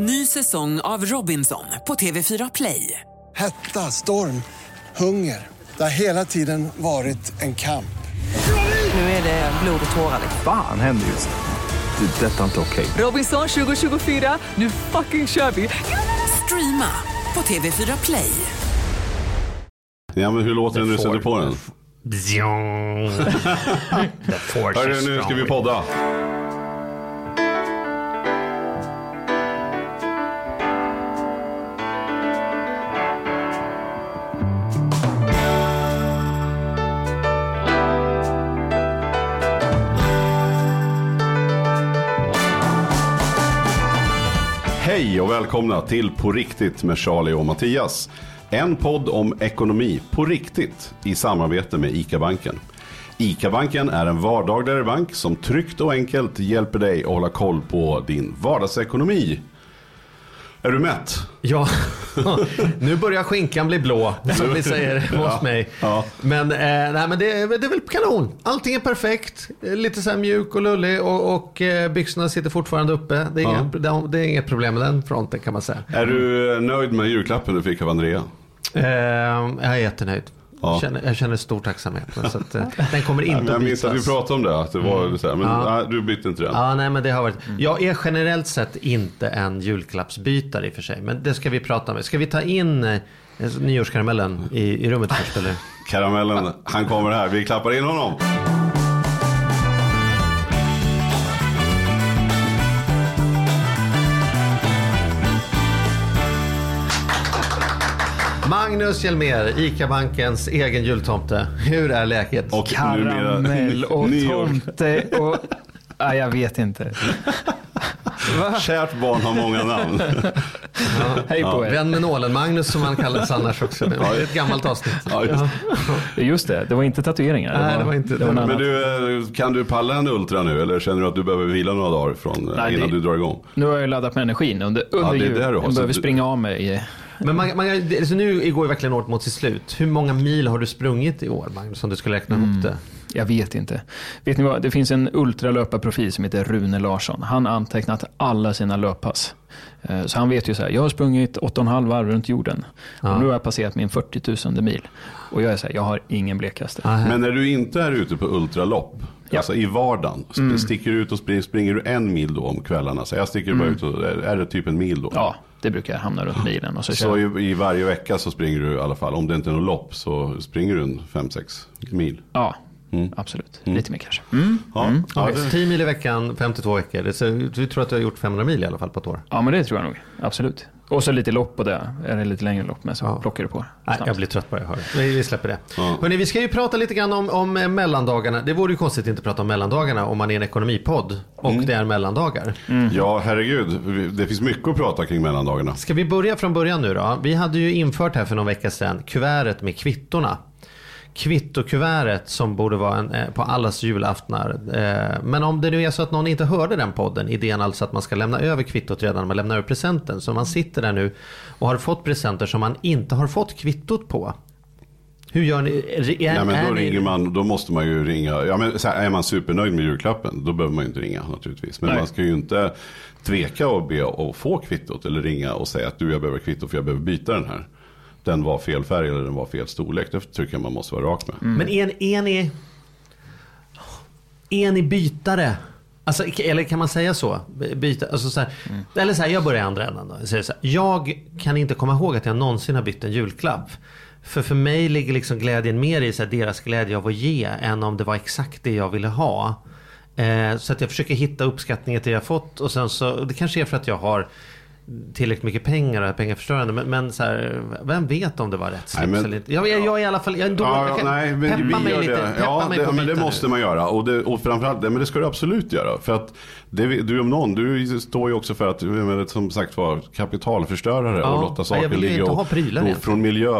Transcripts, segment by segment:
Ny säsong av Robinson på TV4 Play. Hetta, storm, hunger. Det har hela tiden varit en kamp. Nu är det blod och tårar. Fan händer just nu. Det. är Detta är inte okej. Robinson 2024, nu fucking kör vi! Streama på TV4 Play. Ja, men hur låter det när du sätter på den? Hörru, nu ska vi podda. Välkomna till På riktigt med Charlie och Mattias. En podd om ekonomi på riktigt i samarbete med ICA-banken. ICA-banken är en vardagligare bank som tryggt och enkelt hjälper dig att hålla koll på din vardagsekonomi. Är du mätt? Ja, nu börjar skinkan bli blå som vi säger hos Ja, mig. ja. Men, eh, nej, men det, är- det är väl kanon. Allting är perfekt. Lite så mjuk och lullig och, och eh, byxorna sitter fortfarande uppe. Det är, Ja. inga, det, det är inget problem med den fronten kan man säga. Är du nöjd med julklappen du fick av Andrea? Eh, jag är jättenöjd. Ja. Jag, känner, jag känner stor tacksamhet. Så att, eh, den kommer inte Jag att minns att vi bytas. pratade om det, att det var så här, men Ja. nej, du bytte inte den. Ja, nej, men det har varit. Jag är generellt sett inte en julklappsbytare i och för sig. Men det ska vi prata om. Ska vi ta in eh, nyårskaramellen i, i rummet först eller? Karamellen, han kommer här, vi klappar in honom. Magnus Hjelmér, ICA-bankens egen jultomte. Hur är läget? Och Karamell och tomte och... Ja, jag vet inte. Kärt barn har många namn. Hej på er. Vän med nålen, Magnus som han kallas annars också. Det är ett gammalt avsnitt. Ja, just. det. Just det, det var inte tatueringar. Nej, det var inte- det. Var Men annat. du, eh, kan du palla en Ultra nu eller känner du att du behöver vila några dagar från, eh, Nej, innan det- du drar igång? Nu har jag laddat med energin under, under det är jul. det du har. Jag behöver du- springa av mig. Men man, man, det- så nu går ju verkligen året mot sitt slut. Hur många mil har du sprungit i år, Magnus? Om du skulle räkna ihop det. Jag vet inte. Vet ni vad? Det finns en ultralöparprofil som heter Rune Larsson. Han har antecknat alla sina löppass. Eh, Så han vet ju så här, jag har sprungit 8,5 varv runt jorden. Ja. Och nu har jag passerat min 40 000 mil. Och jag är så här, jag har ingen blekaste. Men när du inte är ute på ultralopp, Ja. alltså i vardagen, sp- sticker du ut och springer, springer du en mil då om kvällarna? Så jag sticker bara ut och, är det typ en mil då? Ja, det brukar jag hamna runt milen. Och så, Så kör. i, varje vecka så springer du i alla fall, om det inte är något lopp så springer du en 5-6 mil. Ja, absolut. Lite mer kanske. Mm. Ja, ja, Okej, det, så 10 mil i veckan, 52 veckor. Du tror att du har gjort 500 mil i alla fall på ett år? Ja, men det tror jag nog. Absolut. Och så lite lopp på det. Är det lite längre lopp med så Ja. plockar du på. Nej, jag blir trött på det hör. Vi, vi släpper det. Ja. Hörrni, vi ska ju prata lite grann om, om eh, mellandagarna. Det vore ju konstigt att inte prata om mellandagarna om man är en ekonomipodd och det är mellandagar. ja, herregud. Det finns mycket att prata kring mellandagarna. Ska vi börja från början nu då? Vi hade ju infört här för någon vecka sedan kuvertet med kvittorna. Kvittokuvertet som borde vara en, eh, på allas julaftnar. Eh, Men om det nu är så att någon inte hörde den podden, idén alltså att man ska lämna över kvittot redan när man lämnar över presenten. Så man sitter där nu och har fått presenter som man inte har fått kvittot på. Hur gör ni? Är, Nej, men då ni- ringer man, då måste man ju ringa. Ja, men här, är man supernöjd med julklappen, då behöver man ju inte ringa naturligtvis. Men Nej. man ska ju inte tveka och be att få kvittot eller ringa och säga att du, jag behöver kvitto för jag behöver byta den här. Den var fel färg eller den var fel storlek. Det tycker jag man måste vara rak med. Men är, är ni... Är ni bytare? Alltså, eller kan man säga så? Byta, alltså så här, Eller så här, jag börjar i andra änden då. Jag, säger så här, jag kan inte komma ihåg att jag någonsin har bytt en julklapp. För för mig ligger liksom glädjen mer i så här, deras glädje av att ge än om det var exakt det jag ville ha. Eh, så att jag försöker hitta uppskattningen till det jag fått och sen så, det kanske är för att jag har tillräckligt mycket pengar och pengaförstörande. Men, men så här, vem vet om det var rätt slips eller inte? Jag, jag, jag är i alla fall, jag är dålig. Ja, nej, men peppa mig lite, det. peppa Ja, mig det, på men det måste nu. man göra. Och, det, och framförallt, det, men det ska du absolut göra. För att det, du om någon, du står ju också för att, menar, som sagt var, kapitalförstörare Ja, och låta saker ligga. och, och från miljö,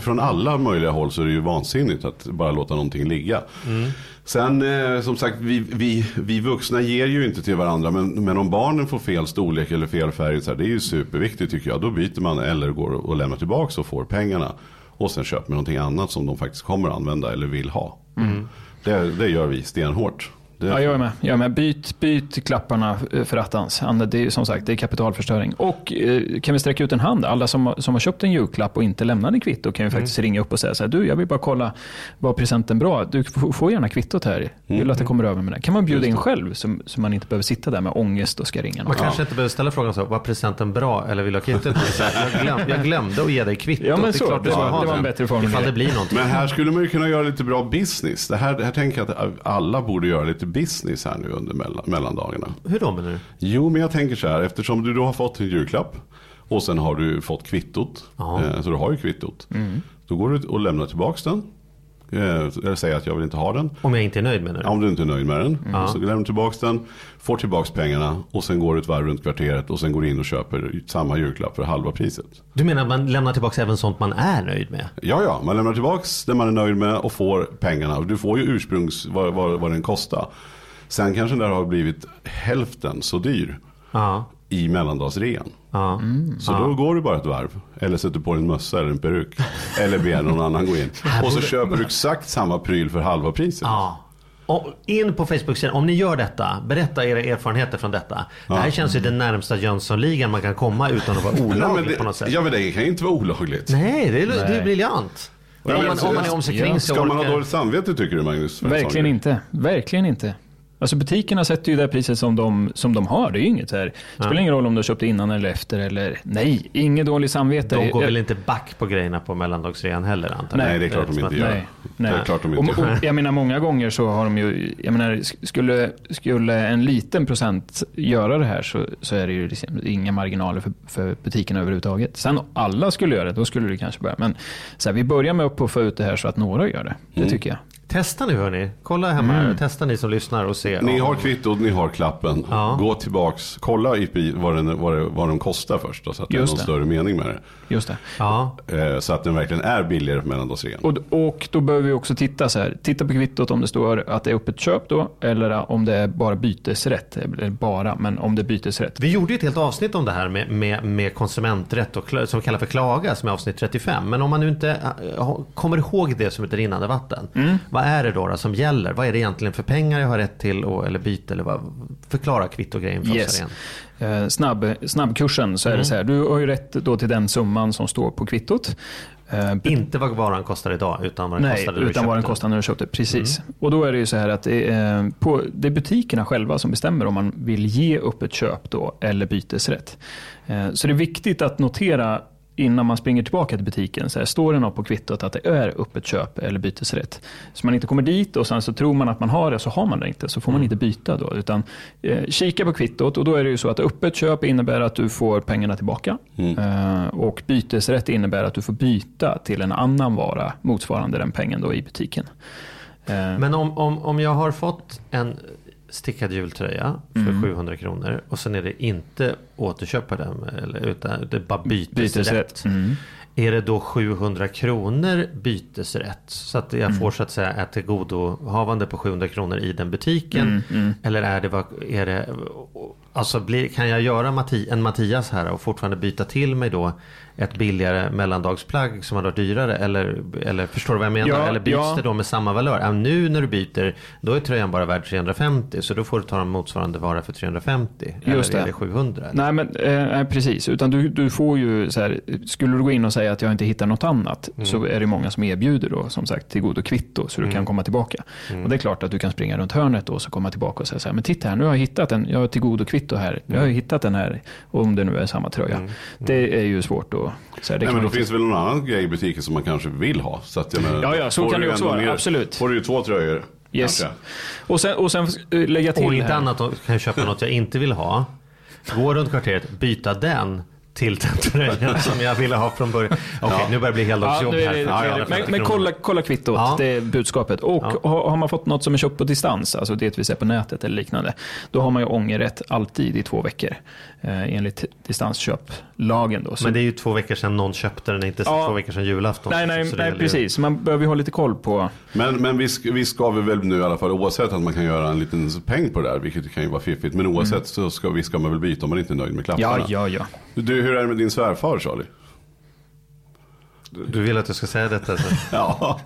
från alla möjliga håll så är det ju vansinnigt att bara låta någonting ligga. Mm. Sen eh, som sagt, vi, vi, vi vuxna ger ju inte till varandra. Men, men om barnen får fel storlek eller fel färg, så här, det är ju superviktigt tycker jag. Då byter man eller går och lämnar tillbaka och får pengarna. Och sen köper man någonting annat som de faktiskt kommer att använda eller vill ha. Mm. Det, det gör vi stenhårt. Det- Ja, jag är med. Jag är med. Byt, byt klapparna för attans. Det är som sagt det är kapitalförstöring. Och eh, kan vi sträcka ut en hand? Alla som, har- som har köpt en julklapp och inte lämnade kvitto kan ju faktiskt ringa upp och säga så här, du jag vill bara kolla, var presenten bra? Du får gärna kvittot här. Vill att det kommer över med det? Kan man bjuda in själv så, så man inte behöver sitta där med ångest och ska ringa någon? Man kanske inte behöver ställa frågan så, var presenten bra eller vill du ha kvittot? Jag, glöm, jag glömde att ge dig kvittot. Ja, men det så. klart du Det var- det var en bättre formulering. Ifall det blir någonting. Men här skulle man ju kunna göra lite bra business. Det här, det här tänker jag att alla borde göra lite business här nu under mellan, mellandagarna. Hur då menar du? Jo, men jag tänker så här, eftersom du då har fått en julklapp och sen har du fått kvittot. Mm. eh, så du har ju kvittot. Då går du och lämnar tillbaka den. Eh, Eller säger att jag vill inte ha den. Om jag inte är nöjd menar du? Om du inte är nöjd med den. Ja. Så lämnar du tillbaka den, får tillbaka pengarna och sen går du ett varv runt kvarteret och sen går du in och köper samma julklapp för halva priset. Du menar att man lämnar tillbaka även sånt man är nöjd med? Ja, ja, man lämnar tillbaka det man är nöjd med och får pengarna. Du får ju ursprungs vad, vad, vad den kostar. Sen kanske den där har blivit hälften så dyr Ja. i mellandagsrean. Ja. Så då går du bara ett varv. Eller sätter på en mössa eller en peruk. Eller ber någon annan gå in. Och så köper du exakt samma pryl för halva priset. Ja. Och in på Facebook-sidan, om ni gör detta, berätta era erfarenheter från detta. Det här känns ju den närmsta Jönssonligan man kan komma utan att vara Nej, olaglig men på något det, sätt. ja men det kan ju inte vara olagligt. Nej, det är, det är briljant. Ja, om, man, om man är om sig kring så Ska man ha orkar... dåligt samvete tycker du Magnus? Verkligen inte. Verkligen inte. Alltså butikerna sätter ju det priset som de, som de har. Det är ju inget så här. Det spelar ingen roll om du har köpt innan eller efter. Eller, nej, inget dåligt samvete. De går Jag- väl inte back på grejerna på mellandagsrean heller antar jag? Nej, det är klart de inte gör. Nej, nej. Det är klart de och, inte och, jag menar många gånger så har de ju, jag menar skulle, skulle en liten procent göra det här så, så är det ju liksom inga marginaler för, för butikerna överhuvudtaget. Sen om alla skulle göra det, då skulle det kanske börja. Men så här, vi börjar med att få ut det här så att några gör det. Det Mm. tycker jag. Testa nu hörni. Kolla hemma. Mm. Testa ni som lyssnar och se. Ni har kvittot, ni har klappen. Ja. Gå tillbaks, kolla i, vad, den, vad, det, vad de kostar först. då, Så att det är någon det. större mening med det. Just det. Ja. Eh, Så att den verkligen är billigare på mellandagsrean. Och, och då behöver vi också titta så här. Titta på kvittot om det står att det är öppet köp då. Eller om det är bara bytesrätt. Eller bara, men om det är bytesrätt. Vi gjorde ju ett helt avsnitt om det här med, med, med konsumenträtt och som vi kallar för klaga som är avsnitt 35. Men om man nu inte ha- kommer ihåg det som ett rinnande vatten. Mm. Vad är det då, då som gäller? Vad är det egentligen för pengar jag har rätt till och, eller byte? Eller vad, förklara kvittogrejen för oss Yes. här igen. Eh, snabb, snabbkursen så är det så här. Du har ju rätt då till den summan som står på kvittot. Eh, Inte vad varan kostar idag utan vad den Nej, kostade när du utan vad den köpte kostar när du köpte. Precis. Och då är det ju så här att det är, på, det är butikerna själva som bestämmer om man vill ge upp ett köp då eller bytesrätt. Eh, Så det är viktigt att notera innan man springer tillbaka till butiken. Så här, står det något på kvittot att det är öppet köp eller bytesrätt. Så man inte kommer dit och sen så tror man att man har det så har man det inte. Så får man inte byta då. Utan eh, kika på kvittot och då är det ju så att öppet köp innebär att du får pengarna tillbaka. Eh, och bytesrätt innebär att du får byta till en annan vara motsvarande den pengen då i butiken. Eh, Men om, om, om jag har fått en stickad jultröja för Mm. 700 kronor och sen är det inte återköp på den eller, utan det är bara bytesrätt. bytesrätt. Mm. Är det då 700 kronor bytesrätt? Så att jag får så att säga ett tillgodohavande på 700 kronor i den butiken? Eller är det, är det alltså blir, kan jag göra Matti, en Mattias här och fortfarande byta till mig då ett billigare mellandagsplagg som hade varit dyrare? Eller, eller förstår du vad jag menar? Ja, eller byts ja. det då med samma valör? Ja, nu när du byter, då är tröjan bara värd 350 så då får du ta en motsvarande vara för 350. Just eller är det. det 700? Nej, men eh, nej, precis. Utan du, du får ju så här, skulle du gå in och säga att jag inte hittar något annat, så är det många som erbjuder då, som sagt, till godo kvitto, så du kan komma tillbaka. Och det är klart att du kan springa runt hörnet då, och så komma tillbaka och säga så här, men titta här, nu har jag hittat en, jag har till godo kvitto här, jag har ju hittat den här, om det nu är samma tröja. Det är ju svårt att, så här, det Nej, men man då finns det väl någon annan grej i butiken som man kanske vill ha. Så att jag menar, Ja, ja, så får kan det också ändå vara, mer- absolut. Får du ju två tröjor. Yes. kanske. Och sen, och sen lägga till Och inte här. annat kan jag köpa något jag inte vill ha. Gå runt kvarteret, byta den till den tröjan som jag ville ha från början. Okej, nu börjar det bli heldagsjobb är här. ja, 350 men, men kolla, kolla kvittot, Ja. det är budskapet. Och Ja. har, man fått något som är köpt på distans, alltså det vi ser på nätet eller liknande, då har man ju ångerrätt alltid i två veckor eh, enligt distansköplagen. Då. Så, Men det är ju två veckor sedan någon köpte den, inte Ja. två veckor sedan julafton. nej, nej, nej ju- precis. Man behöver ju ha lite koll på... Men, men vi, ska, vi ska vi väl nu i alla fall, oavsett att man kan göra en liten peng på det där, vilket kan ju vara fiffigt. Men oavsett så ska vi ska man väl byta om man inte är nöjd med klapparna. Ja, ja, ja. Du, hur är det med din svärfar Charlie? Du vill att jag ska säga detta? Så. Ja,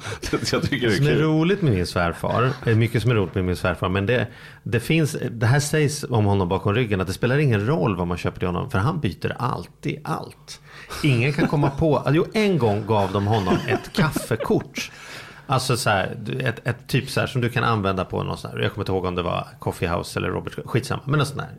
jag tycker det Det som är är kul. roligt med min svärfar, det är mycket som är roligt med min svärfar, men det, det finns, det här sägs om honom bakom ryggen att det spelar ingen roll vad man köper till honom, för han byter alltid allt. Ingen kan komma på, jo en gång gav de honom ett kaffekort. Alltså så här, ett, ett typ så här som du kan använda på någon sån här, jag kommer inte ihåg om det var Coffee House eller Robert, skitsamma, men någon sån här.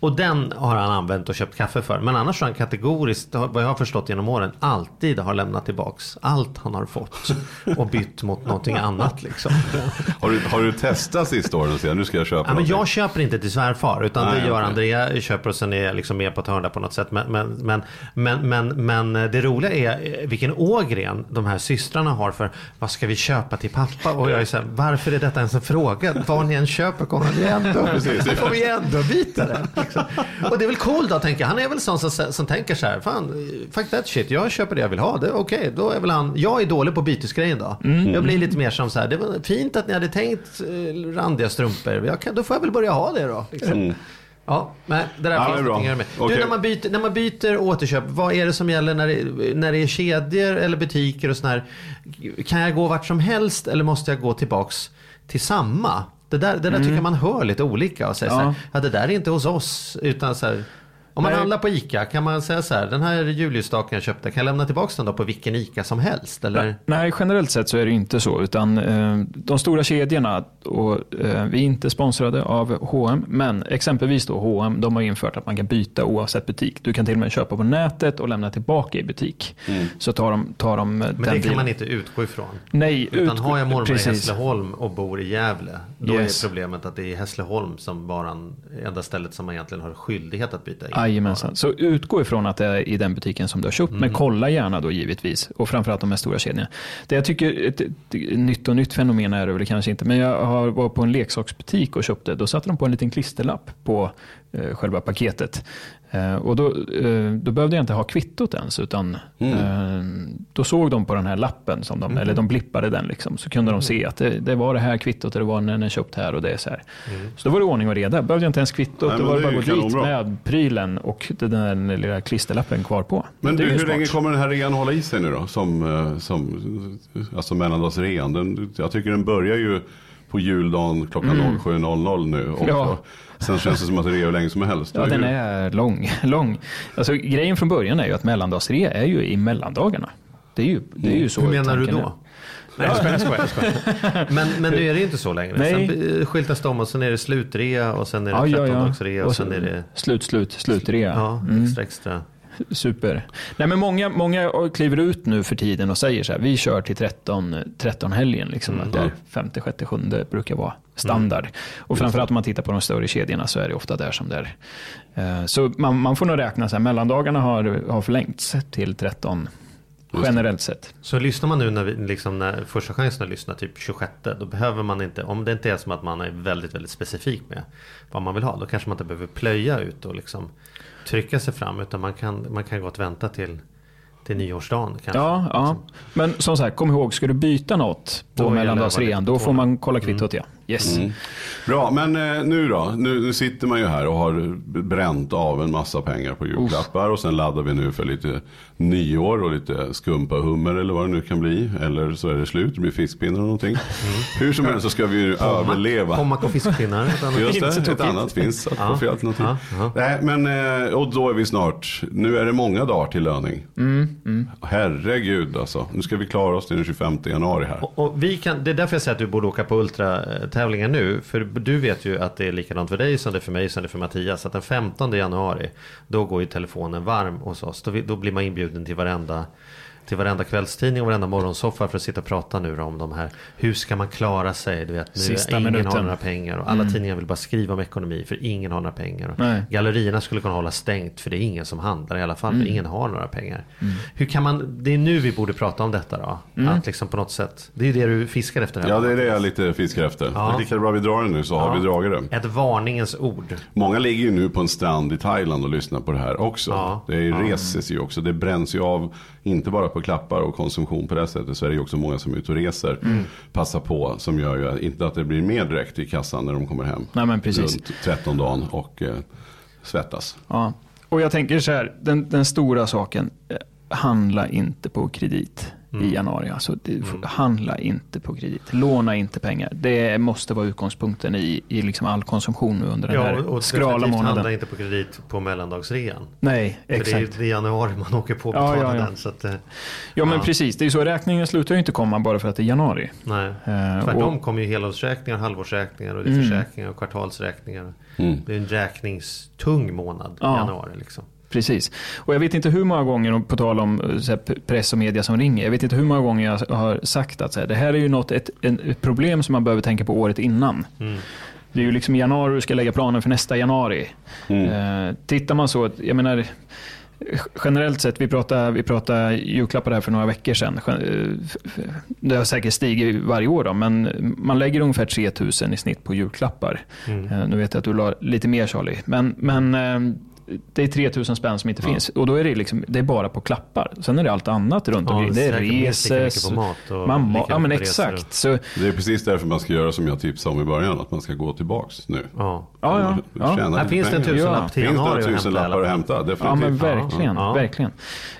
Och den har han använt och köpt kaffe för. Men annars har han kategoriskt, vad jag har förstått genom åren, alltid har lämnat tillbaks allt han har fått. Och bytt mot någonting annat liksom. Har du, har du testat sista åren och säga nu ska jag köpa Ja, men jag köper inte till svärfar utan Nej, det gör okej. Andrea köper och sen är jag liksom med på ett hörn där på något sätt. Men, men, men, men, men, men det roliga är eh, vilken ågren de här systrarna har för vad ska vi köpa till pappa? Och jag är så här, varför är detta ens en fråga? Vad ni än köper kommer ni ändå, får vi ändå byta det. Liksom. Och det är väl cool då tänker jag. Han är väl sån som, som tänker så här, fan fuck that shit, jag köper det jag vill ha. Det, Okej, då är väl han, jag är dålig på bytesgrejen då. Mm. Jag blir lite mer som så här, det var fint att ni hade tänkt eh, randiga strumpor. Jag kan, då får jag väl börja ha det då. Liksom. Ja, men det där Mm. Ja, finns någonting med. Du, när man, byter, när man byter återköp, vad är det som gäller när det, när det är kedjor eller butiker och sådär? Kan jag gå vart som helst eller måste jag gå tillbaks till samma? Det där, det där tycker jag man hör lite olika och säger Ja. så här, ja det där är inte hos oss. Utan så här, om man Nej. handlar på ICA kan man säga så här, den här julljusstaken jag köpte, kan jag lämna tillbaka den då på vilken ICA som helst? Eller? Nej, generellt sett så är det inte så. Utan eh, de stora kedjorna, och, eh, vi är inte sponsrade av H&M men exempelvis då H&M, de har infört att man kan byta oavsett butik. Du kan till och med köpa på nätet och lämna tillbaka i butik. Så tar de, tar de eh, Men den det kan dealen. man inte utgå ifrån. Nej, Utan ut- har jag mormor i. Hässleholm och bor i Gävle. Då Yes. är problemet att det är i Hässleholm som bara en, enda stället som man egentligen har skyldighet att byta in. Jajamensan. Så utgå ifrån att det är i den butiken som du har köpt. Mm. Men kolla gärna då givetvis. Och framförallt de här stora kedjorna. Det jag tycker, ett, ett, nytt och nytt fenomen är det väl kanske inte. Men jag har varit på en leksaksbutik och köpte. Då satte de på en liten klisterlapp på eh, själva paketet. Eh, och då, eh, då behövde jag inte ha kvittot ens. Utan eh, då såg de på den här lappen, som de, eller de blippade den. Liksom, så kunde de se att det, det var det här kvittot det var när den är köpt här och det är så här. Så då var det ordning och reda. Behövde jag inte ens kvittot. Nej, då var det bara att gå dit kanonbra. med prylen och den där lilla klisterlappen kvar på. Men du, hur smart. länge kommer den här rean hålla i sig nu då? Som, som, alltså mellandagsrean. Den, jag tycker den börjar ju på juldagen klockan 07.00 nu. Och Mm. Ja. Sen känns det som att det är hur länge som helst. Ja, den är lång. lång. Alltså, grejen från början är ju att mellandagsrea är ju i mellandagarna. Det är ju, det är ju så Hur menar du då? är. Nej, jag skojar, jag skojar, jag skojar. Men, men nu är det inte så längre. Nej. Sen eh, skyltas de och sen är det slutrea och sen är det Ja, ja, ja. 13-dagsrea och sen är det Slut, slut, slutrea. ja, Mm. extra extra. Super. Nej, men många, många kliver ut nu för tiden och säger så här, vi kör till 13, 13 helgen. Liksom, Mm. att där femte, sjätte, sjunde brukar vara standard. Och framförallt om man tittar på de större kedjorna så är det ofta där som det är. Eh, Så man, man får nog räkna så här, mellandagarna har, har förlängts till 13 generellt sett. Så lyssnar man nu när, vi, liksom när första chansen att lyssna, typ 26, då behöver man inte, om det inte är som att man är väldigt, väldigt specifik med vad man vill ha, då kanske man inte behöver plöja ut och liksom trycka sig fram, utan man kan, man kan gott vänta till, till nyårsdagen kanske. Ja, ja. Men som sagt, kom ihåg, ska du byta något Då på mellandagsrean, då får man kolla kvittot. Ja. Yes. Mm. Bra, men eh, nu då? Nu, nu sitter man ju här och har bränt av en massa pengar på julklappar. Och sen laddar vi nu för lite nyår och lite skumpa hummer eller vad det nu kan bli. Eller så är det slut, det blir fiskpinnar eller någonting. Hur som helst så ska vi ju överleva. Pommack och fiskpinnar. ett annat- Just det, ett annat finns. Ett Ja. koffealternativ. Ja, ja. Nej, men eh, och då är vi snart. Nu är det många dagar till löning. Herregud alltså. Nu ska vi klara oss till den 25 januari här. Och, och vi kan, det är därför jag säger att du borde åka på tävlingar nu. För du vet ju att det är likadant för dig som det är för mig som det är för Mattias. Att den 15 januari då går ju telefonen varm hos oss. Då, då blir man inbjuden till varenda till varenda kvällstidning och varenda morgonsoffa för att sitta och prata nu om de här. Hur ska man klara sig? Du vet, nu Sista ingen har minuten. några pengar. Och alla tidningar vill bara skriva om ekonomi för ingen har några pengar. Och Nej. Gallerierna skulle kunna hålla stängt för det är ingen som handlar i alla fall. Mm. För ingen har några pengar. Hur kan man, det är nu vi borde prata om detta då. Mm. Att liksom på något sätt. Det är det du fiskar efter. här. Ja, det är det jag lite fiskar efter. Ja. Det är lika bra vi drar det nu så har vi dragit det. Ett varningens ord. Många ligger ju nu på en strand i Thailand och lyssnar på det här också. Ja. Det är reses ju också. Det bränns ju av, inte bara på klappar och konsumtion på det sättet. Så är det ju också många som är ute och reser. Mm. Passar på, som gör ju inte att det blir mer direkt i kassan när de kommer hem. Nej, men precis. Runt 13 dagen och eh, svettas. Ja. Och jag tänker så här, den, den stora saken. eh, handla inte på kredit Mm. i januari. Alltså, det, Handla inte på kredit. Låna inte pengar. Det måste vara utgångspunkten i, i liksom all konsumtion nu under den Ja, här och skrala månaden. handla inte på kredit på mellandagsrean. Nej, För det är, exakt. det är i januari man åker på att Ja, betala ja, ja. den. Så att, eh, Ja, men Ja. precis. Det är så. Räkningen slutar ju inte komma bara för att det är januari. nej. Eh, Tvärtom och- kommer ju helårsräkningar, halvårsräkningar och det är Mm. försäkringar och kvartalsräkningar. Mm. Det är en räkningstung månad i Ja. januari. Liksom. Precis. Och jag vet inte hur många gånger, på tal om eh, så här, p- press och media som ringer, jag vet inte hur många gånger jag har sagt att så här, det här är ju något, ett, ett problem som man behöver tänka på året innan. Mm. Det är ju liksom i januari du ska lägga planen för nästa januari. Mm. Eh, tittar man så, jag menar, generellt sett, vi pratade, vi pratade julklappar här för några veckor sedan. Det har säkert stigit varje år då, men man lägger ungefär 3000 i snitt på julklappar. Mm. Eh, Nu vet jag att du la lite mer Charlie, men, men eh, det är 3000 spänn som inte finns. Och då är det, liksom, det är bara på klappar. Sen är det allt annat runt Ja, omkring. Det är reses, man, ma- ja, men exakt. Så, Det är precis därför man ska göra som jag tipsade om i början. Att man ska gå tillbaks nu. Ja. Ja, ja, ja. Här finns det en tusenlapp till Finns det en tusenlappar att hämta? Definitivt. Ja men verkligen. Ja. verkligen.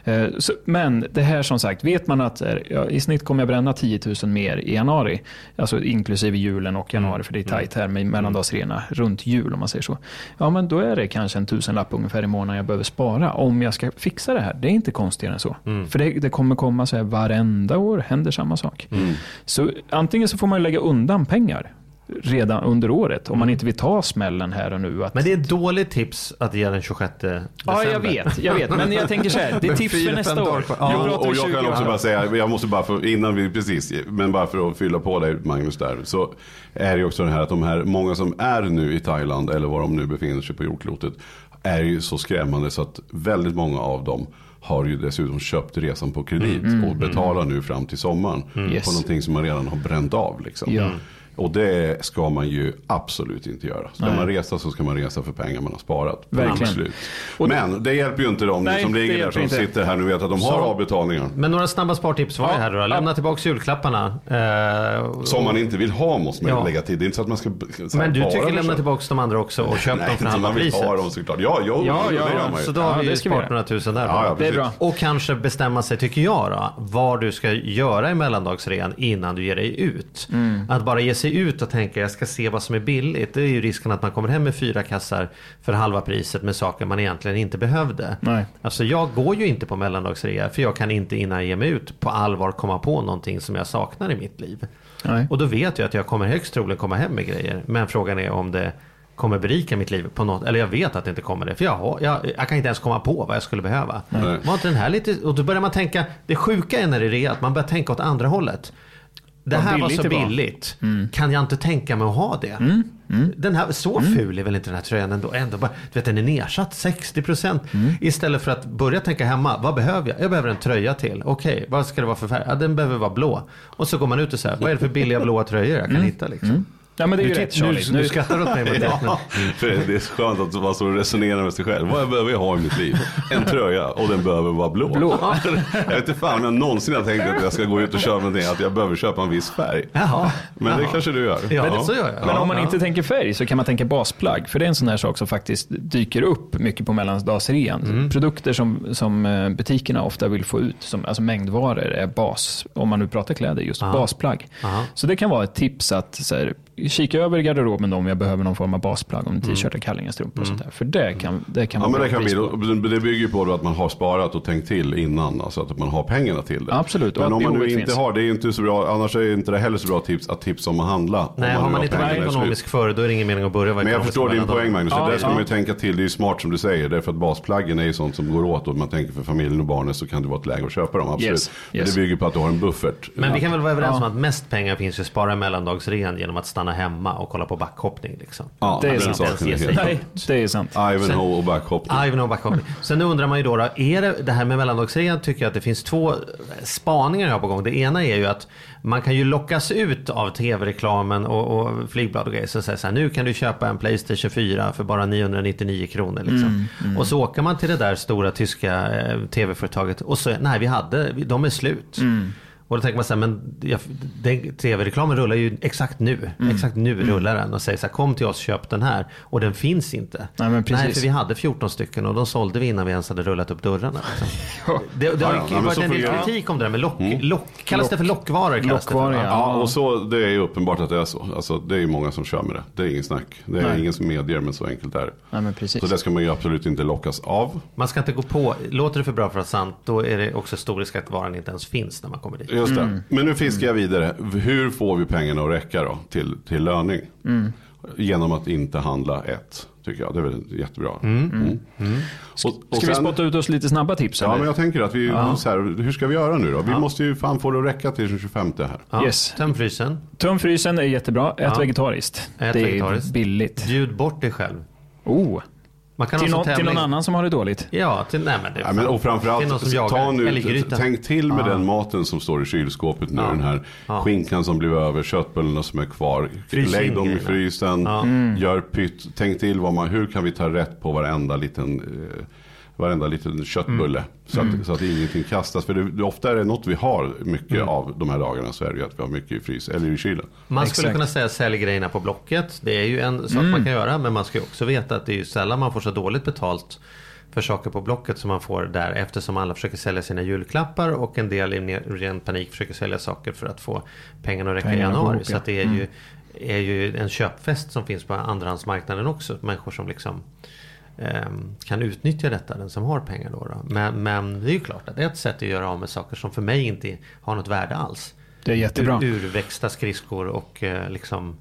Eh, Så, men det här som sagt, vet man att eh, ja, i snitt kommer jag bränna 10 000 mer i januari, alltså inklusive julen och januari, för det är tajt här med mellandagsrena runt jul om man säger så. Ja men då är det kanske en tusenlapp ungefär i månaden jag behöver spara om jag ska fixa det här. Det är inte konstigare än så. För det, det kommer komma så här varenda år, händer samma sak. Så antingen så får man lägga undan pengar redan under året om man inte vill ta smällen här och nu. Att, Men det är ett dåligt tips att ge den 26 december. Ja, jag vet, jag vet. Men jag tänker så här, det är tips för nästa år. Ja, Jo, och jag 20 kan också bara säga, jag måste bara för, innan vi, precis, men bara för att fylla på dig Magnus där, så är det också det här att de här, många som är nu i Thailand eller var de nu befinner sig på jordklotet, är ju så skrämmande så att väldigt många av dem har ju dessutom köpt resan på kredit och betalar nu fram till sommaren på Yes. någonting som man redan har bränt av. Liksom. Ja. Och det ska man ju absolut inte göra. Ska Nej. man resa så ska man resa för pengar man har sparat. Verkligen. Det- Men det hjälper ju inte dem Nej, som det ligger där som inte. sitter här nu vet att de har Så- avbetalningar. Men några snabba spartips var Ja. det här då. Lämna tillbaka julklapparna. Eh, Som man inte vill ha måste man Ja. lägga till. Det är inte så att man ska men du tycker lämna tillbaka de andra också och köp Nej, dem för halva man vill priset. ha dem såklart. Ja, jo, Ja, det ja, gör ja. man ju. Så då har Ja, vi det ju sparat några tusen där. Ja, Det är bra. Och kanske bestämma sig, tycker jag då, vad du ska göra i mellandagsrean innan du ger dig ut. Mm. Att bara ge sig ut och tänka jag ska se vad som är billigt. Det är ju risken att man kommer hem med fyra kassar för halva priset med saker man egentligen inte behövde. Nej. Alltså jag går ju inte på mellandagsrea för jag kan inte innan jag ger mig ut på allvar komma på någonting som jag saknar i mitt liv. Nej. Och då vet jag att jag kommer högst troligen komma hem med grejer. Men frågan är om det kommer berika mitt liv på något. Eller jag vet att det inte kommer det. För jag, har, jag, jag kan inte ens komma på vad jag skulle behöva. Var inte den här lite... Och då börjar man tänka. Det sjuka är när det är rea att man börjar tänka åt andra hållet. Det här var så var. billigt. Kan jag inte tänka mig att ha det? Den här, så ful är väl inte den här tröjan ändå? ändå bara, du vet den är nedsatt 60%. Istället för att börja tänka hemma. Vad behöver jag? Jag behöver en tröja till. Okej, vad ska det vara för färg? Ja, den behöver vara blå. Och så går man ut och säger, vad är det för billiga blåa tröjor jag kan hitta liksom? Ja, men det är ju rätt Charlie. nu Nu, skrattar du åt mig men- Ja, för det är så skönt att man så resonerar med sig själv. Vad behöver jag ha i mitt liv? En tröja och den behöver vara blå. Blå. Jag vet inte fan om jag någonsin har tänkt att jag ska gå ut och köpa någonting, att jag behöver köpa en viss färg. Jaha. Men det Jaha. kanske du gör. Ja, det så gör jag. men om man Ja. inte tänker färg så kan man tänka basplagg. För det är en sån här sak som faktiskt dyker upp mycket på mellandagsrean. Mm. Produkter som, som eh, butikerna ofta vill få ut, som, alltså mängdvaror, är bas. Om man nu pratar kläder, just Aha. basplagg. Aha. Så det kan vara ett tips att så här, kika över garderoben då om jag behöver någon form av basplagg. Om Mm. t-shirtar, kallingar, strumpor och sånt där. För det kan, det kan Ja vara men det kan bli, det bygger ju på att man har sparat och tänkt till innan, alltså att man har pengarna till det. Absolut, Men att om man nu inte finns. har, det är inte så bra, annars är inte det heller så bra tips att tipsa om att handla. om Nej, har nu man inte varit ekonomisk förr då är det ingen mening att börja vara Men jag förstår din poäng. Magnus, Ja, det där ska ja. man ju tänka till. Det är ju smart som du säger, därför att basplaggen är ju sånt som går åt och man tänker för familjen och barnen så kan det vara ett läge att köpa dem, absolut. Yes, Men yes. det bygger på att du har en buffert. Men vi kan väl vara överens Ja. om att mest pengar finns ju att spara mellandagsrean genom att stanna hemma och kolla på backhoppning. Liksom. Ja, Det är sant. Nej, det är sant. Ivanhoe och backhoppning. Ivanhoe backhoppning. Sen undrar man ju då, då är det, det här med mellandagsrean tycker jag att det finns två spaningar jag har på gång. Det ena är ju att man kan ju lockas ut av tv-reklamen och, och flygblad och grejer. Så säger så här, nu kan du köpa en Playstation 4 för bara 999 kronor. Liksom. Och så åker man till det där stora tyska eh, tv-företaget och så, nej vi hade, de är slut. Och då tänker man så här, men jag, den tv-reklamen rullar ju exakt nu. Mm. Exakt nu rullar den och säger så här, kom till oss, köp den här. Och den finns inte. Nej, men precis. Nej, för vi hade 14 stycken och de sålde vi innan vi ens hade rullat upp dörrarna. Liksom. Det, det har Ja, ju ja, varit en del kritik om det där med lock. lock kallas det för lockvaror? Kallas Lockvaror, det för. Ja, och så, det är ju uppenbart att det är så. Alltså, det är ju många som kör med det. Det är ingen snack. Det är Nej. ingen som medger, men så enkelt är det. Nej, men precis. Så det ska man ju absolut inte lockas av. Man ska inte gå på, låter det för bra för att vara sant, då är det också stor risk att varan inte ens finns när man kommer dit. Just det. Mm. Men nu fiskar jag vidare. Hur får vi pengarna att räcka då till, till löning? Mm. Genom att inte handla ett, tycker jag. Det är väl jättebra. Mm. Och, och Ska vi sen- spotta ut oss lite snabba tips? Ja, eller? men jag tänker att vi, så här, hur ska vi göra nu då? Vi måste ju fan få det att räcka till den 25 här. Ja, Yes. Töm frysen, Töm frysen är jättebra. Ät Ja. vegetariskt. Ät det är vegetariskt. billigt. bjud bort dig själv. Oh. Man kan Till, ha någon, till någon annan som har det dåligt. Ja, till, nej men det Ja, men, och det är någon som framförallt, jagar. ta nu, tänk till med den maten som står i kylskåpet nu. Ja. Den här Ja. skinkan som blev över, köttbullarna som är kvar. Frys Lägg dem i frysen, Ja. gör pytt. Tänk till vad man, hur kan vi ta rätt på varenda liten, eh, varenda liten köttbulle. Mm. Så, att, så att ingenting kastas. För det, det, ofta är det något vi har mycket Mm. av de här dagarna så är det ju att vi har mycket i frys eller i kylen. Man skulle Exakt. kunna säga sälj grejerna på Blocket. Det är ju en sak Mm. man kan göra. Men man ska ju också veta att det är ju sällan man får så dåligt betalt för saker på Blocket som man får där. Eftersom alla försöker sälja sina julklappar och en del i ren panik försöker sälja saker för att få pengarna att räcka i Pengarna januari. ihop, Så ja. att det är ju, är ju en köpfest som finns på andrahandsmarknaden också. Människor som liksom kan utnyttja detta, den som har pengar då. då. Men, men det är ju klart att det är ett sätt att göra av med saker som för mig inte har något värde alls. Det är jättebra. Ur, urväxta skridskor och eh, liksom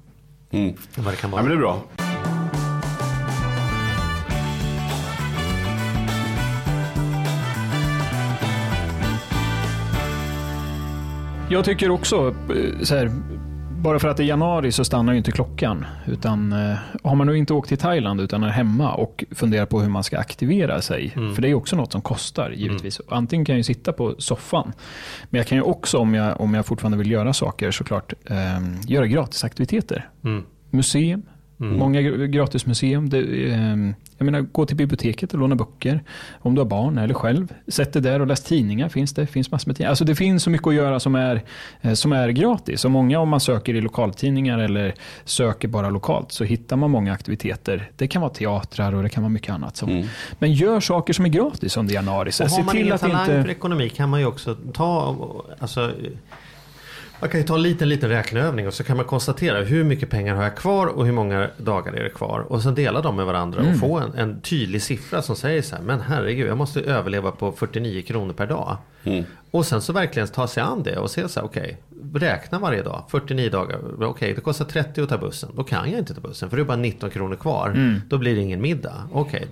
Mm. vad det kan Ja, vara. men det är bra. Jag tycker också, eh, så här, bara för att det är januari så stannar ju inte klockan. Utan eh, har man nu inte åkt till Thailand utan är hemma och funderar på hur man ska aktivera sig. Mm. För det är ju också något som kostar givetvis. Antingen kan jag ju sitta på soffan. Men jag kan ju också om jag, om jag fortfarande vill göra saker såklart eh, göra gratisaktiviteter. Mm. Museum. Många gr- gratismuseum. Det, eh, jag menar, gå till biblioteket och låna böcker. Om du har barn eller själv. Sätt dig där och läs tidningar. Finns det finns massor med tidningar. Alltså det finns så mycket att göra som är, eh, som är gratis. Och många om man söker i lokaltidningar eller söker bara lokalt så hittar man många aktiviteter. Det kan vara teatrar och det kan vara mycket annat. Som, Men gör saker som är gratis under januari. Så Och har man ingen talang inte... för ekonomi kan man ju också ta, alltså, man kan ju ta en liten, liten räkneövning och så kan man konstatera hur mycket pengar har jag kvar och hur många dagar är det kvar. Och sen dela dem med varandra Mm. och få en, en tydlig siffra som säger så här, men herregud, jag måste överleva på 49 kronor per dag. Och sen så verkligen ta sig an det och se så här, okej, räkna varje dag, 49 dagar, okej, det kostar 30 att ta bussen, då kan jag inte ta bussen för det är bara 19 kronor kvar. Mm. Då blir det ingen middag. Okej,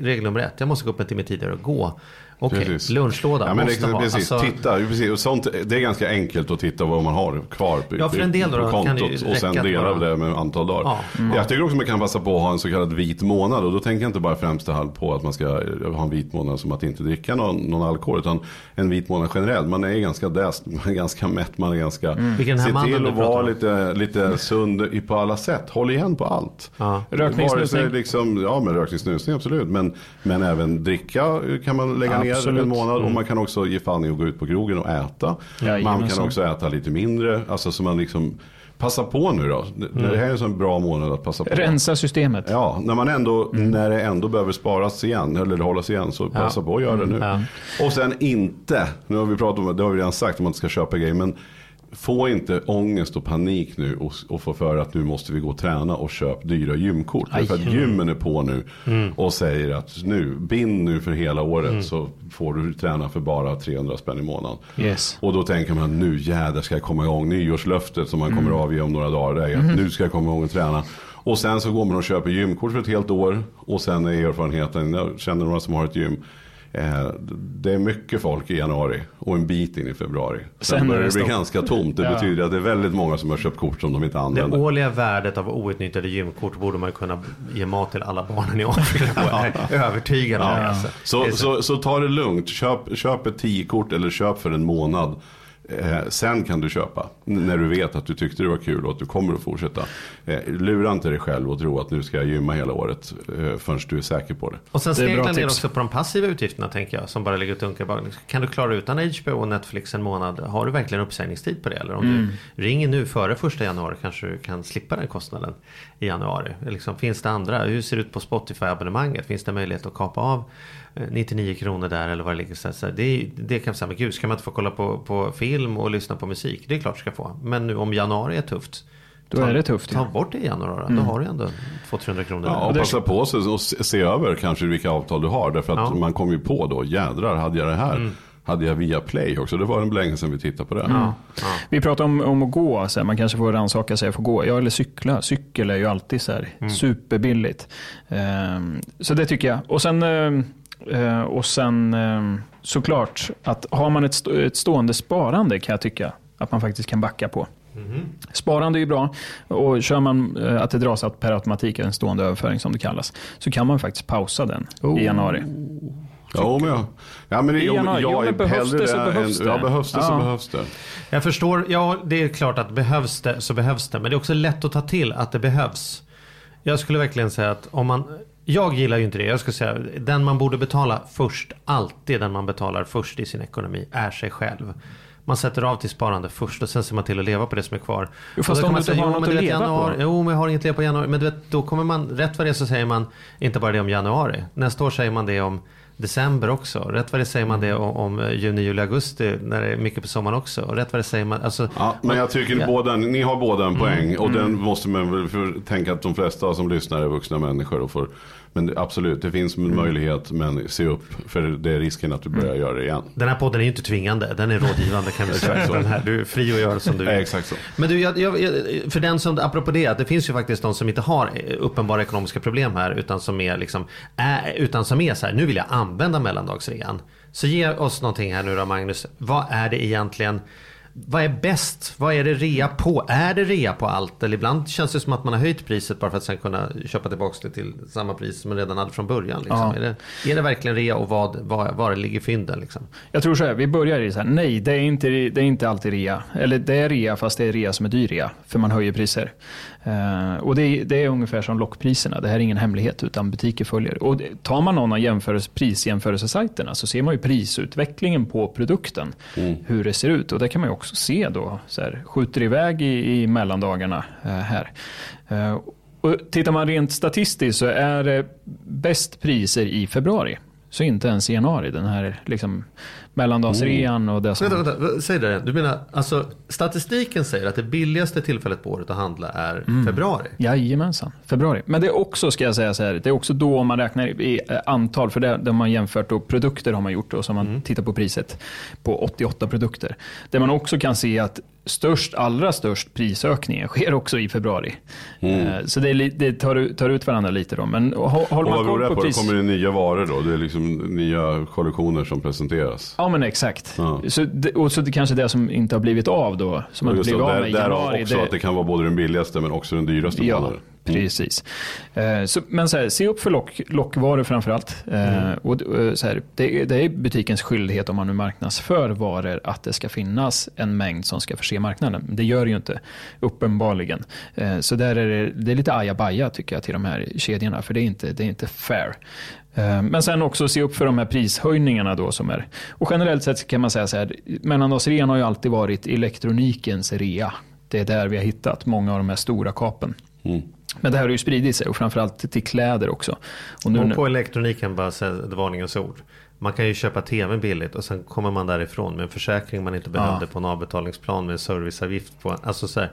regel nummer ett, jag måste gå upp en timme tidigare och gå. Okej, Precis. lunchlåda Ja, men måste det, precis, Alltså, titta, precis, och sånt, det är ganska enkelt att titta vad man har kvar på, Ja, för en del då på kan det ju kontot och sen dela bara- det med antal dagar. Ja. Mm. Jag tycker också man kan passa på att ha en så kallad vit månad och då tänker jag inte bara främst det här på att man ska ha en vit månad som att inte dricka någon, någon alkohol utan en vit månad generellt. Man är ganska däst, man är ganska mätt, man är ganska... Vilken här Se till att vara lite, lite sund i- på alla sätt. Håll igen på allt. Ja. Rökning, snusning. Liksom, ja, men rökning, snusning absolut. Men, men även dricka kan man lägga ner Absolut. en månad. Mm. Och man kan också ge fan i att gå ut på krogen och äta. man Jajamensan. kan också äta lite mindre. Alltså så man liksom, passa på nu då. Det- Mm. Det här är en sån bra månad att passa på. Rensa systemet. Ja, när, man ändå, Mm. när det ändå behöver sparas igen, eller hållas igen, så passa på att göra det nu. Mm. Och sen inte, nu har vi pratat om det, det har vi redan sagt, om man inte ska köpa grejer, men få inte ångest och panik nu och, och få för att nu måste vi gå och träna och köp dyra gymkort. Aj. För att gymmen är på nu Mm. och säger att nu, bind nu för hela året så får du träna för bara 300 spänn i månaden. Yes. Och då tänker man nu jädrar ska jag komma igång. Nyårslöftet som man kommer Mm. avge om några dagar. Är att Mhm. nu ska jag komma igång och träna. Och sen så går man och köper gymkort för ett helt år. Och sen är erfarenheten, jag känner några som har ett gym. Eh, det är mycket folk i januari och en bit in i februari. Sen, Sen är börjar det det bli ganska tomt. Det Ja. betyder att det är väldigt många som har köpt kort som de inte Det använder. årliga värdet av outnyttjade gymkort borde man kunna ge mat till alla barnen i Afrika på. Jag är övertygad om det. Alltså. Så, Det är så, så ta det lugnt. Köp, köp ett 10-kort eller köp för en månad. Eh, sen kan du köpa. När du vet att du tyckte det var kul och att du kommer att fortsätta. Eh, lura inte dig själv och tro att nu ska jag gymma hela året. Eh, förrän du är säker på det. Och sen Det är bra sneglar ner också på de passiva utgifterna tänker jag. Som bara ligger och dunkar bak. Kan du klara utan HBO och Netflix en månad? Har du verkligen uppsägningstid på det? Eller om Mm. du ringer nu före första januari kanske du kan slippa den kostnaden i januari. Liksom, finns det andra? Hur ser det ut på Spotify-abonnemanget? Finns det möjlighet att kapa av 99 kronor där eller vad det ligger? Så, så, det, det kan jag säga, men gud, ska man inte få kolla på, på film och lyssna på musik? Det är klart du ska få. Men nu om januari är tufft. Då är det tufft, Ta ja. bort det i januari då. Då har du ändå 200-300 kronor. Ja, och passa på sig och se se över kanske vilka avtal du har. Därför att Ja. man kommer ju på då, jädrar, hade jag det här? Mm. Hade jag via Play också? Det var en länge sedan vi tittade på det. Ja. Vi pratar om, om att gå, så här, man kanske får rannsaka sig för att gå. Ja, eller cykla. Cykel är ju alltid så här, Mm. superbilligt. Ehm, så det tycker jag. Och sen, ehm, eh, och sen ehm, såklart att har man ett, stå, ett stående sparande kan jag tycka att man faktiskt kan backa på. Sparande är ju bra och kör man eh, att det dras att per automatik, en stående överföring som det kallas, så kan man faktiskt pausa den i januari. Ja, men, jag, ja, men det, I jag. Jo, jag men är behövs hellre det så där behövs än, det. Ja, behövs det så behövs det. Jag förstår, ja det är klart att behövs det så behövs det. Men det är också lätt att ta till att det behövs. Jag skulle verkligen säga att om man, jag gillar ju inte det. Jag skulle säga den man borde betala först, alltid den man betalar först i sin ekonomi, är sig själv. Man sätter av till sparande först och sen ser man till att leva på det som är kvar. Jo, fast om du inte har "Jo, något att leva på." januari, Jo, men jag har inget att leva på januari. Men du vet, då kommer man, rätt vad det är så säger man inte bara det om januari. Nästa år säger man det om december också. Rätt vad det säger man det om, om juni, juli, augusti när det är mycket på sommaren också. Rätt vad det säger man, alltså. Ja, men jag tycker Ja. båda, ni har båda Mm. en poäng. Och den måste man väl tänka att de flesta som lyssnar är vuxna människor. Och får, men absolut, det finns en Mm. möjlighet. Men se upp, för det är risken att du börjar göra det igen. Den här podden är ju inte tvingande, den är rådgivande kan vi säga. Den här, du är fri att göra som du vill. exakt så. Men du, jag, jag, för den som, apropå det, att det finns ju faktiskt de som inte har eh, uppenbara ekonomiska problem här utan som är liksom, är, utan som är så här, nu vill jag använda mellandagsrean. Så ge oss någonting här nu då Magnus, vad är det egentligen, vad är bäst? Vad är det rea på? Är det rea på allt? Eller ibland känns det som att man har höjt priset bara för att sen kunna köpa tillbaka det till samma pris som man redan hade från början. Liksom. Ja. Är, det, är det verkligen rea och vad, vad, var ligger fynden? Liksom? Jag tror så här, vi börjar i så här, nej det är, inte, det är inte alltid rea. Eller det är rea fast det är rea som är dyr rea, för man höjer priser. Eh, och det är, det är ungefär som lockpriserna, det här är ingen hemlighet utan butiker följer. Och det- tar man någon av jämförelse, prisjämförelsesajterna så ser man ju prisutvecklingen på produkten, hur det ser ut. Och det kan man ju också se då, så här, skjuter iväg i, i mellandagarna eh, här. Eh, och tittar man rent statistiskt så är det bäst priser i februari. Så inte ens i januari, den här liksom mellandagsrean och det som... Vänta, vänta, säg det. Du menar, alltså statistiken säger att det billigaste tillfället på året att handla är februari. Jajamensan, februari. Men det är också, ska jag säga så här, det är också då om man räknar i eh, antal, för det, det har man jämfört då, produkter har man gjort då, så man tittar på priset på 88 produkter. Där man också kan se att störst, allra störst prisökningen sker också i februari. Eh, Så det, är, det tar, ut- tar ut varandra lite då. Men hå- håller Och man koll på på? Det pris... kommer det nya varor då? Det är liksom nya kollektioner som presenteras. Ja men exakt. Ja. Så det, och så det kanske det som inte har blivit av då, som inte just blivit av med i januari. också att det kan vara både den billigaste men också den dyraste Ja, månaden. Precis. Eh, så, men så här, se upp för lock, lockvaror framförallt. Eh, och, eh, så här, det, det är butikens skyldighet om man nu marknadsför varor att det ska finnas en mängd som ska förse marknaden. Det gör det ju inte, uppenbarligen. Så där är det, det är lite ajabaja tycker jag till de här kedjorna, för det är inte, det är inte fair. Men sen också se upp för de här prishöjningarna då som är. Och generellt sett kan man säga så här, mellandagsrean har ju alltid varit elektronikens rea. Det är där vi har hittat många av de här stora kapen. Mm. Men det här har ju spridit sig och framförallt till kläder också. Och nu, Och på elektroniken bara säga ett varningens ord. Man kan ju köpa tv billigt och sen kommer man därifrån med en försäkring man inte behövde på en avbetalningsplan med en serviceavgift på. Alltså så här,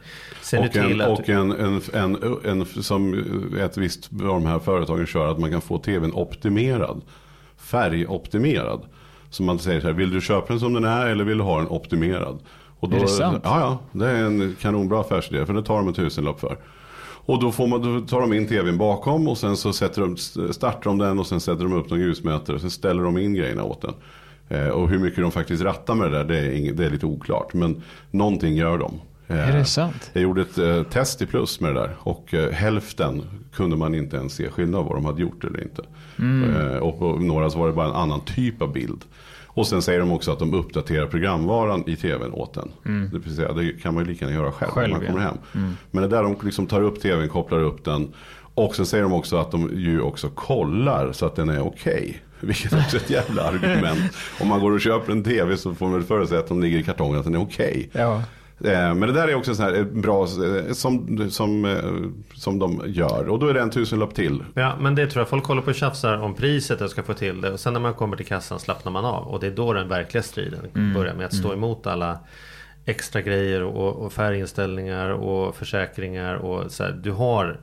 Och, till en, att... och en, en, en, en, som ett visst av de här företagen kör, att man kan få tvn optimerad. Färgoptimerad. Så man säger så här, vill du köpa den som den är eller vill du ha den optimerad? Och då, Är det sant? Ja, ja, det är en kanonbra affärsidé, för det tar de en tusenlapp för. Och då, får man, då tar de in tvn bakom och sen så sätter de, startar de den och sen sätter de upp någon ljusmätare och sen ställer de in grejerna åt den. Eh, och hur mycket de faktiskt rattar med det där, det är, inget, det är lite oklart. Men någonting gör de. Eh, Är det sant? Jag gjorde ett eh, test i plus med det där och eh, hälften kunde man inte ens se skillnad vad de hade gjort eller inte. Mm. Eh, och på några så var det bara en annan typ av bild. Och sen säger de också att de uppdaterar programvaran i tvn åt en. Det, vill säga, det kan man ju lika gärna göra själv, Själv, när man kommer ja. Mm. hem. Men det där de liksom tar upp tvn, kopplar upp den. Och sen säger de också att de ju också kollar så att den är okej. Vilket också är ett jävla argument. Om man går och köper en tv så får man väl för sig att de ligger i kartongen att den är okej. Ja. Eh, Men det där är också så här eh, bra eh, som, som, som de gör. Och då är det en tusenlapp till. Ja, men det tror jag folk håller på och tjafsar om priset och ska få till det. Och sen när man kommer till kassan slappnar man av. Och det är då den verkliga striden börjar med att stå emot alla extra grejer och, och färginställningar och försäkringar. Och så här, du har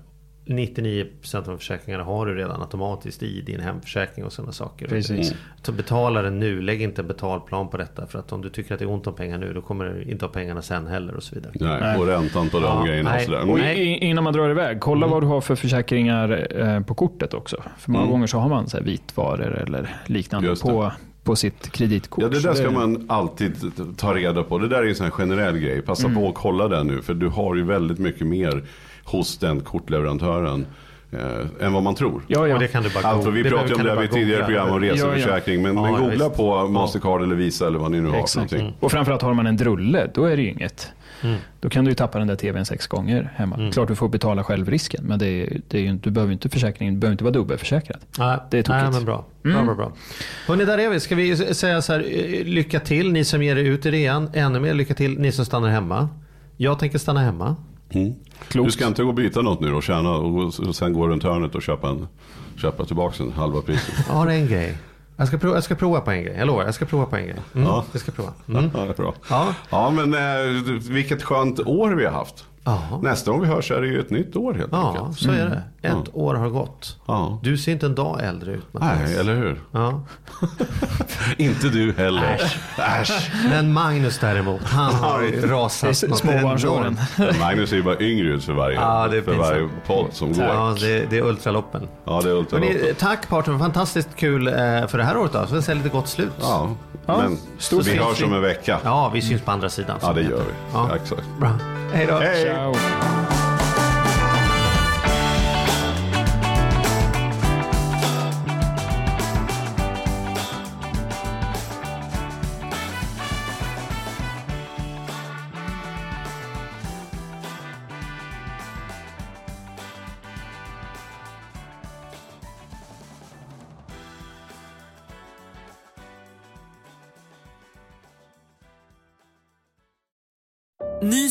99% av försäkringarna har du redan automatiskt i din hemförsäkring och sådana saker. Precis. Så betala den nu, lägg inte en betalplan på detta. För att om du tycker att det är ont om pengar nu, då kommer du inte ha pengarna sen heller och så vidare. Nej, och räntan på de Ja, grejerna nej. och i- innan man drar iväg, kolla vad du har för försäkringar eh, på kortet också. För många gånger så har man så här vitvaror eller liknande det. på, på sitt kreditkort. ja, det där ska man alltid ta reda på. Det där är en sån här generell grej. Passa på att kolla det nu. För du har ju väldigt mycket mer hos den kortleverantören. Eh, än vad man tror. Ja, ja. Och det kan du bara Alltså, vi pratade om det här bara tidigare googla. program om reseförsäkring. Men, Ja, men ja, googla visst. på Ja. Mastercard eller Visa eller vad ni nu har för Exakt. någonting. Och framförallt har man en drulle, då är det ju inget. Mm. Då kan du ju tappa den där tvn sex gånger hemma. Klart du får betala själv risken, men det är, det är ju, inte- du behöver inte försäkringen, du behöver inte vara dubbelförsäkrad. Nej, Det är tokigt. Nej, men bra. Bra, bra, bra. Hörrni, där är vi. Ska vi säga så här, eh, lycka till ni som ger er ut i rean. Ännu mer lycka till ni som stannar hemma. Jag tänker stanna hemma. Mm. Du ska inte gå och byta något nu och tjäna och sen gå runt hörnet och köpa, en, köpa tillbaka en halva priset. Jag har en grej. Jag ska, prova, jag ska prova på en grej. Jag lovar, jag ska prova på en grej. Mm, Ja. Jag ska prova. Mm. Ja, det är bra. Ja. Ja, men eh, vilket skönt år vi har haft. Ja. Nästa gång vi hörs är det ju ett nytt år helt Ja, enkelt. så är det. Ett år har gått. Ja. Du ser inte en dag äldre ut Mattias. Nej, eller hur? Ja. Inte du heller. Äsch. Men Magnus däremot, han har rasat småbarnsåren. Magnus är ju bara yngre ut för varje, Ja, det är för varje podd som går. Ja, det, det är ultraloppen. Ja, det är ultra Hörrni, tack Parton, fantastiskt kul eh, för det här året då. Så vi säger lite gott slut. Ja, Ja, men vi hörs om en vecka. Ja, vi syns på andra sidan. Ja, det gör vi. Ja. Exakt. Bra. Hej då. Hej! Ciao. Ny